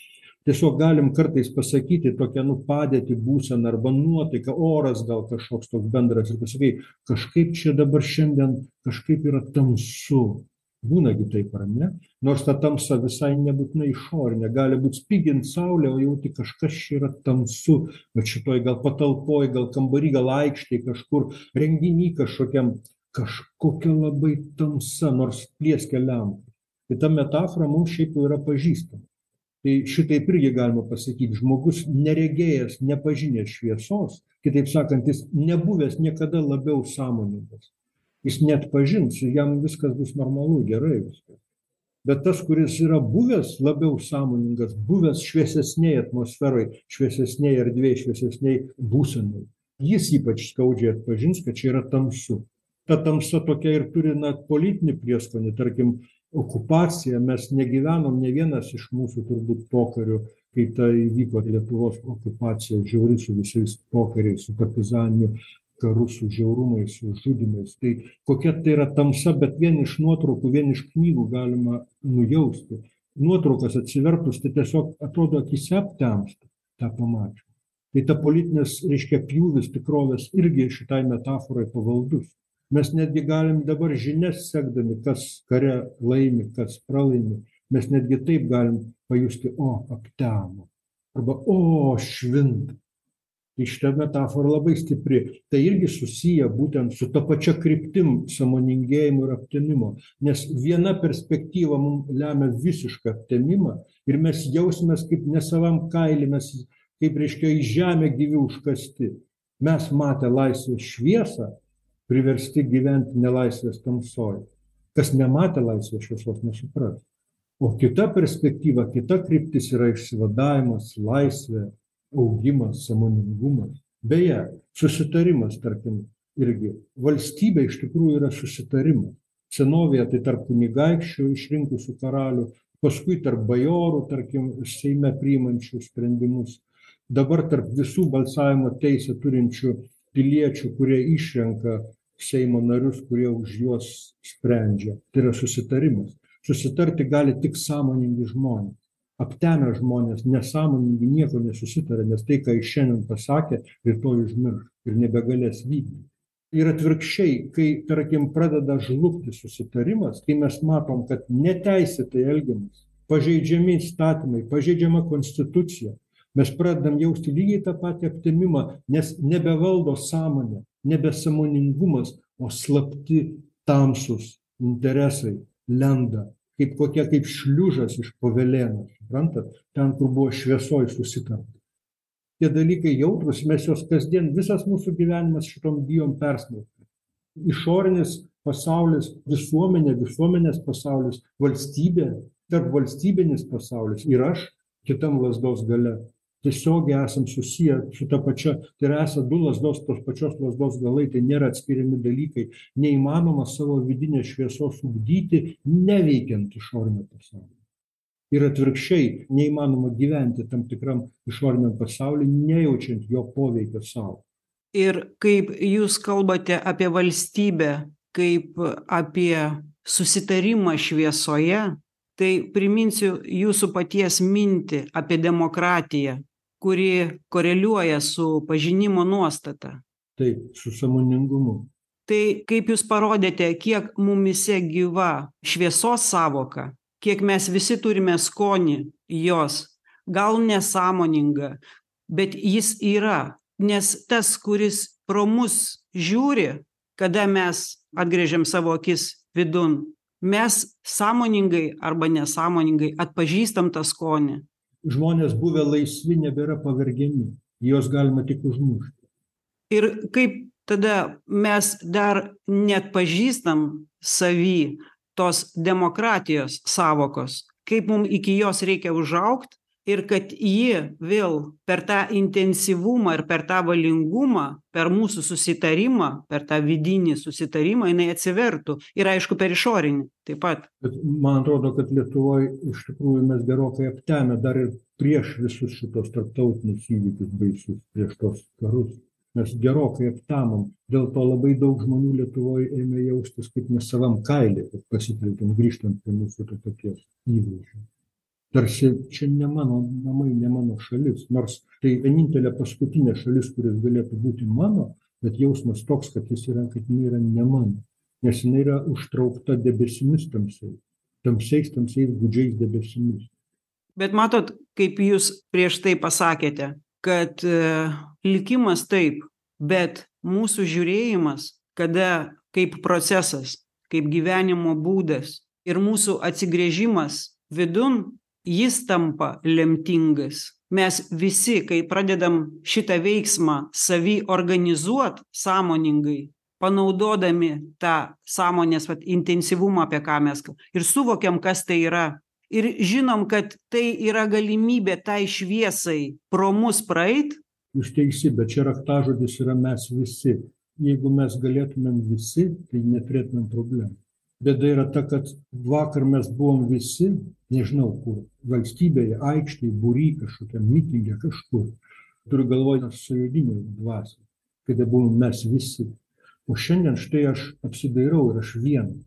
Tiesiog galim kartais pasakyti tokią, nu, padėti būseną arba nuotaiką, oras gal kažkoks toks bendras ir pasakai, kažkaip čia dabar šiandien kažkaip yra tamsu. Būnagi taip, ar ne? Nors ta tamsa visai nebūtinai išorinė, gali būti spigint saulė, o jauti kažkas čia yra tamsu, bet šitoj gal patalpoj, gal kambarį, gal aikštėje kažkur, renginį kažkokiam, kažkokia labai tamsa, nors plieskia lempą. Tai ta metafora mums šiaip jau yra pažįstama. Tai šitaip irgi galima pasakyti, žmogus neregėjęs, nepažinęs šviesos, kitaip sakant, jis nebuvęs niekada labiau sąmoningas. Jis net pažins, jam viskas bus normalu, gerai viskas. Bet tas, kuris yra buvęs labiau sąmoningas, buvęs šviesesniai atmosferai, šviesesniai erdvėjai, šviesesniai būsenai, jis ypač skaudžiai atpažins, kad čia yra tamsu. Ta tamsa tokia ir turi na, politinį prieskonį, tarkim, okupacija mes negyvenom ne vienas iš mūsų turbūt pokariu kai ta įvyko lietuvos okupacija žiauri su visais pokariais su partizaniniu karu su žiaurumais su žudymais tai kokia tai yra tamsa bet vien iš nuotraukų vien iš knygų galima nujausti nuotraukas atsivertus tai tiesiog atrodo akyse aptemsta tą pamačius tai ta politinis reiškia pjūvis tikrovės irgi šitai metaforai pavaldus mes netgi galim dabar žinias sekdami, kas kare laimi, kas pralaimi, mes netgi taip galim pajusti, o, aptemo. Arba, o, švinta. Tai šitą metaforą labai stipri. Tai irgi susiję būtent su ta pačia kryptim samoningėjimo ir aptemimo. Nes viena perspektyva mums lemia visišką aptemimą ir mes jausimės kaip nesavam kailį, mes kaip reiškia į žemę gyvi užkasti. Mes matę laisvės šviesą, priversti gyventi nelaisvės tamsoj. Kas nematė laisvės šviesos, nesupras. O kita perspektyva, kita kryptis yra išsivadavimas, laisvė, augimas, samoningumas. Beje, susitarimas, tarkim, irgi. Valstybė iš tikrųjų yra susitarimas. Senovėje tai tarp kunigaikščių išrinkusių karalių, paskui tarp bajorų, tarkim, Seime priimančių sprendimus, dabar tarp visų balsavimo teisę turinčių piliečių, kurie išrenka Seimo narius, kurie už juos sprendžia. Tai yra susitarimas. Susitarti gali tik sąmoningi žmonės. Aptemę žmonės, nesąmoningi nieko nesusitarė, nes tai, ką iš šiandien pasakė, rytoj užmirš ir nebegalės vykdyti. Ir atvirkščiai, kai, tarkim, pradeda žlugti susitarimas, kai mes matom, kad neteisėtai elgiamas, pažeidžiami įstatymai, pažeidžiama konstitucija, mes pradedam jausti lygiai tą patį aptemimą, nes nebevaldo sąmonė, nebesamoningumas, o slapti tamsus interesai lenda, kaip kokie kaip šliužas iš pavelėno, suprantat, ten, kur buvo šviesoj susitarta. Tie dalykai jautrus, mes juos kasdien, visas mūsų gyvenimas šitom bijom persmelkti. Išorinis pasaulis, visuomenė, visuomenės pasaulis, valstybė, tarp valstybinis pasaulis ir aš kitam lasdos gale tiesiogiai esam susiję su ta pačia tai yra esą du lazdos tos pačios lazdos galai tai nėra atskiriami dalykai neįmanoma savo vidinės šviesos ugdyti neveikiant išorinio pasaulio ir atvirkščiai neįmanoma gyventi tam tikram išoriniam pasauly nejaučiant jo poveikio sau ir kaip jūs kalbate apie valstybę kaip apie susitarimą šviesoje tai priminsiu jūsų paties mintį apie demokratiją kuri koreliuoja su pažinimo nuostata. Taip, su samoningumu. Tai kaip jūs parodėte, kiek mumise gyva šviesos savoka, kiek mes visi turime skonį jos, gal nesąmoninga, bet jis yra, nes tas, kuris pro mus žiūri, kada mes atgrėžiam savo akis vidun, mes sąmoningai arba nesąmoningai atpažįstam tą skonį. Žmonės buvę laisvi nebėra pavergiami, juos galima tik užmušti. Ir kaip tada mes dar net pažįstam savy tos demokratijos savokos, kaip mums iki jos reikia užaukti ir kad ji vėl per tą intensyvumą ir per tą valingumą per mūsų susitarimą per tą vidinį susitarimą jinai atsivertų ir aišku per išorinį taip pat. Bet man atrodo kad lietuvoj iš tikrųjų mes gerokai aptemę dar ir prieš visus šituos tarptautinius įvykius baisius prieš tuos karus mes gerokai aptamom. Dėl to labai daug žmonių lietuvoj ėmė jaustis kaip nesavam kaily vat pasitelkiant grįžtant prie mūsų to paties įvaizdžio. Tarsi čia ne mano namai ne mano šalis nors tai vienintelė paskutinė šalis kuris galėtų būti mano bet jausmas toks kad jis yra kad jinai yra ne mano. Nes jinai yra užtraukta debesimis tamsiais tamsiais tamsiais gūdžiais debesimis. Bet matot kaip jūs prieš tai pasakėte kad likimas taip bet mūsų žiūrėjimas kada kaip procesas kaip gyvenimo būdas ir mūsų atsigręžimas vidun jis tampa lemtingas. Mes visi kai pradedam šitą veiksmą savy organizuot sąmoningai panaudodami tą sąmonės vat intensyvumą apie ką mes ir suvokiam kas tai yra ir žinom kad tai yra galimybė tai šviesai pro mus praeit jūs teisi bet čia raktažodis yra mes visi. Jeigu mes galėtumėm visi tai neturėtumėm problemų. Bėda yra ta kad vakar mes buvom visi nežinau kur valstybėje aikštėj būry kažkokiam mitinge kažkur. Turiu galvoj sąjūdinėj dvasioj kada buvom mes visi. O šiandien štai aš apsidairau ir aš vienas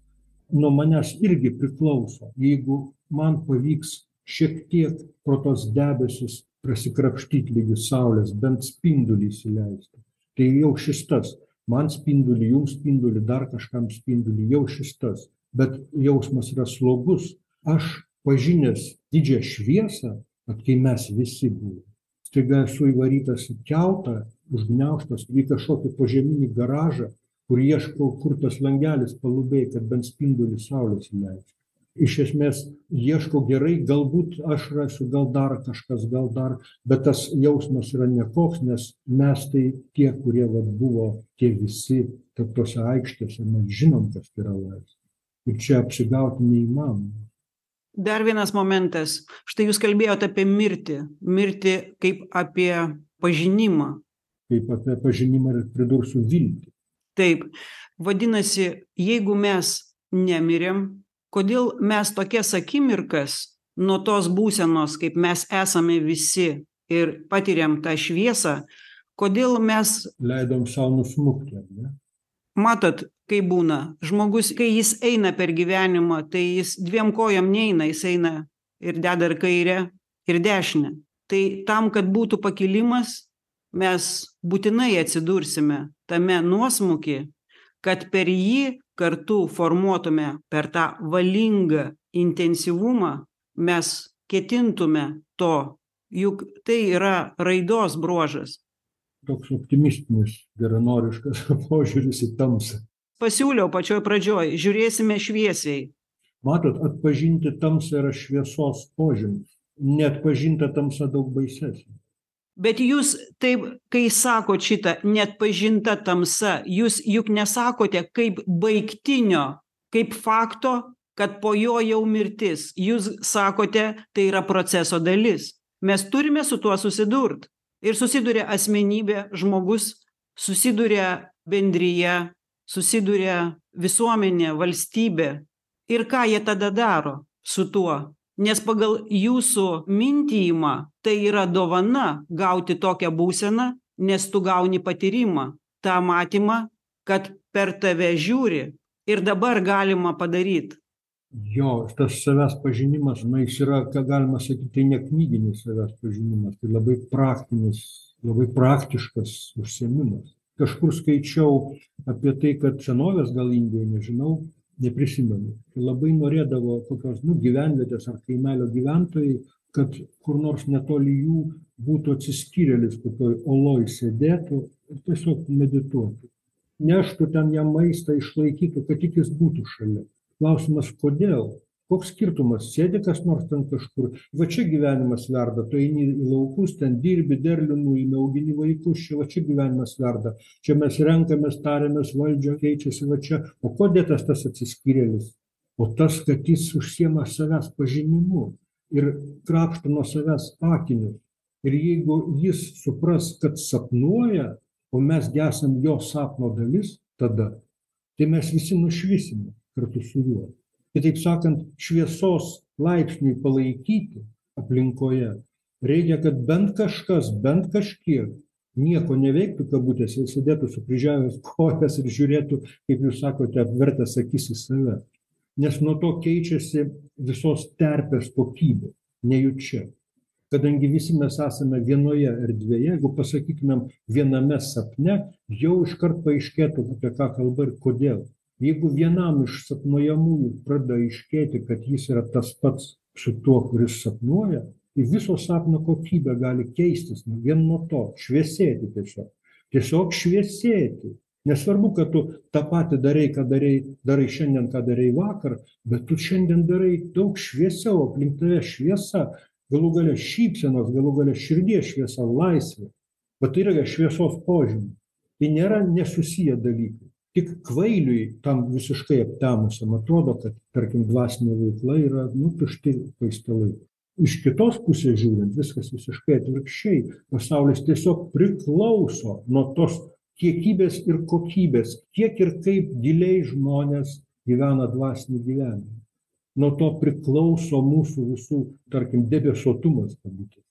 nuo manęs irgi priklauso jeigu man pavyks šiek tiek pro tuos debesis prasikrapštyt ligi saulės bent spindulį įsileisti tai jau šis tas. Man spindulį jums spindulį dar kažkam spindulį jau šis tas. Bet jausmas yra slogus. Aš pažinęs didžią šviesą vat kai mes visi buvom staiga esu įvarytas į keltą užgniaužtas į kažkokį požeminį garažą kur ieškau kur tas langelis palubėj kad bent spindulį saulės įleistų iš esmės ieško gerai galbūt aš rasiu gal dar kažkas gal dar bet tas jausmas yra nekoks nes mes tai tie kurie vat buvo tie visi tad tose aikštėse mes žinom kas tai yra laisvė. Ir čia apsigaut neįmanoma. Dar vienas momentas. Štai jūs kalbėjot apie mirtį. Mirtį kaip apie pažinimą. Kaip apie pažinimą ir pridursiu viltį. Taip. Vadinasi jeigu mes nemirėm kodėl mes tokias akimirkas nuo tos būsenos kaip mes esame visi ir patiriam tą šviesą kodėl mes leidom sau nusmukti ar ne? Matot kaip būna žmogus kai jis eina per gyvenimą tai jis dviem kojom neina jis eina ir deda ir kairę ir dešinę. Tai tam kad būtų pakilimas mes būtinai atsidursime tame nuosmuky kad per jį kartu formuotume per tą valingą intensyvumą mes ketintume to. Juk tai yra raidos bruožas. Toks optimistinis geranoriškas (laughs) požiūris į tamsą. Pasiūliau pačioj pradžioj žiūrėsime šviesiai. Matot atpažinti tamsą yra šviesos požymis. Neatpažinta tamsa daug baisesnė bet jūs taip kai sakot šitą neatpažinta tamsa jūs juk nesakote kaip baigtinio kaip fakto kad po jo jau mirtis. Jūs sakote tai yra proceso dalis. Mes turime su tuo susidurt. Ir susiduria asmenybė žmogus susiduria bendrija susiduria visuomenė valstybė. Ir ką jie tada daro su tuo nes pagal jūsų mintijimą tai yra dovana gauti tokią būseną nes tu gauni patyrimą tą matymą kad per tave žiūri ir dabar galima padaryt. Jo tas savęs pažinimas na jis yra ką galima sakyt tai ne knyginis savęs pažinimas tai labai praktinis labai praktiškas užsiėmimas. Kažkur skaičiau apie tai kad senovės gal indijoj nežinau neprisimenu. Labai norėdavo kokios nu gyvenvietės ar kaimelio gyventojai kad kur nors netoli jų būtų atsiskyrėlis kokioj oloj sėdėtų ir tiesiog medituotų. Neštų ten jam maistą išlaikytų kad tik jis būtų šalia. Klausimas kodėl koks skirtumas sėdi kas nors ten kažkur? Va čia gyvenimas verda tu eini į laukus ten dirbi derlių nuimi augini vaikus čia va čia gyvenimas verda. Čia mes renkamės tariamės valdžia keičiasi va čia. O ko dėtas tas atsiskyrėlis? O tas kad jis užsiima savęs pažinimu ir krapšto nuo savęs akinius ir jeigu jis supras kad sapnuoja o mes gi esam jo sapno dalis tada tai mes visi nušvisime kartu su juo kitaip sakant šviesos laipsniui palaikyti aplinkoje reikia kad bent kažkas bent kažkiek nieko neveiktų kabutėse, jis sėdėtų sukryžiavęs (laughs) kojas ir žiūrėtų, kaip jūs sakote, apvertęs akis į save. Nes nuo to keičiasi visos terpės kokybė, nejučia. Kadangi visi mes esame vienoje erdvėje, jeigu pasakytumėm viename sapne, jau iškart paaiškėtų, apie ką kalba ir kodėl. Jeigu vienam iš sapnuojamųjų pradeda aiškėti, kad jis yra tas pats su tuo, kuris sapnuoja, tai viso sapno kokybė gali keistis nu, vien nuo to, šviesėti tiesiog. Tiesiog šviesėti. Nesvarbu, kad tu tą patį darai, ką darai, darai šiandien, ką darai vakar, bet tu šiandien darai daug šviesiau, aplink tave šviesa, galų galę šypsenos, galų galę širdies šviesa, laisvė. Bet tai yra šviesos požymė. Tai nėra nesusiję dalykai. Tik kvailiui tam visiškai aptemusiam atrodo, kad, tarkim, dvasinė veikla yra, nu, tušti paistalai iš kitos pusės žiūrint viskas visiškai atvirkščiai. Pasaulis tiesiog priklauso nuo tos kiekybės ir kokybės kiek ir kaip giliai žmonės gyvena dvasinį gyvenimą. Nuo to priklauso mūsų visų tarkim debesuotumas kabutėse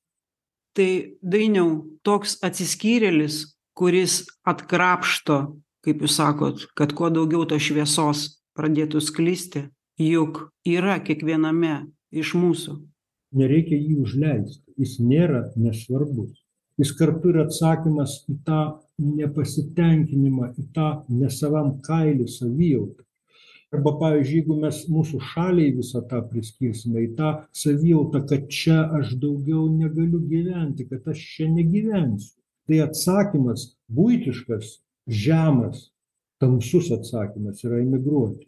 tai dainiau toks atsiskyrėlis kuris atkrapšto kaip jūs sakot kad kuo daugiau tos šviesos pradėtų sklisti juk yra kiekviename iš mūsų nereikia jį užleisti, jis nėra nesvarbus. Jis kartu yra atsakymas į tą nepasitenkinimą, į tą nesavam kailį savijautą. Arba, pavyzdžiui, jeigu mes mūsų šaliai visą tą priskirsime į tą savijautą, kad čia aš daugiau negaliu gyventi, kad aš čia negyvensiu. Tai atsakymas būtiškas, žemas, tamsus atsakymas yra emigruoti.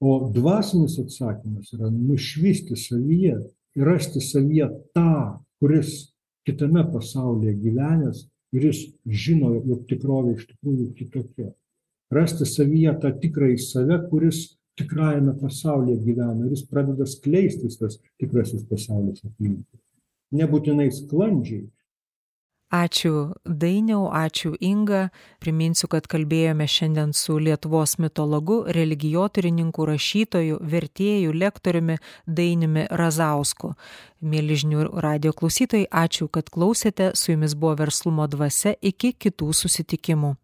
O dvasinis atsakymas yra nušvisti savyje ir rasti savyje tą, kuris kitame pasaulyje gyvenęs ir jis žino, jog tikrovė iš tikrųjų kitokia. Rasti savyje tą tikrąjį save, kuris tikrajame pasaulyje gyvena ir jis pradeda skleistis tas tikrasis pasaulis aplinkui. Nebūtinai sklandžiai, Ačiū Dainiau, ačiū Inga. Priminsiu, kad kalbėjome šiandien su Lietuvos mitologu, religijotyrininku, rašytoju, vertėju, lektoriumi Dainiumi Razausku. Mėlyžinių radio klausytojai, ačiū, kad klausėte. Su jumis buvo verslumo dvasia. Iki kitų susitikimų.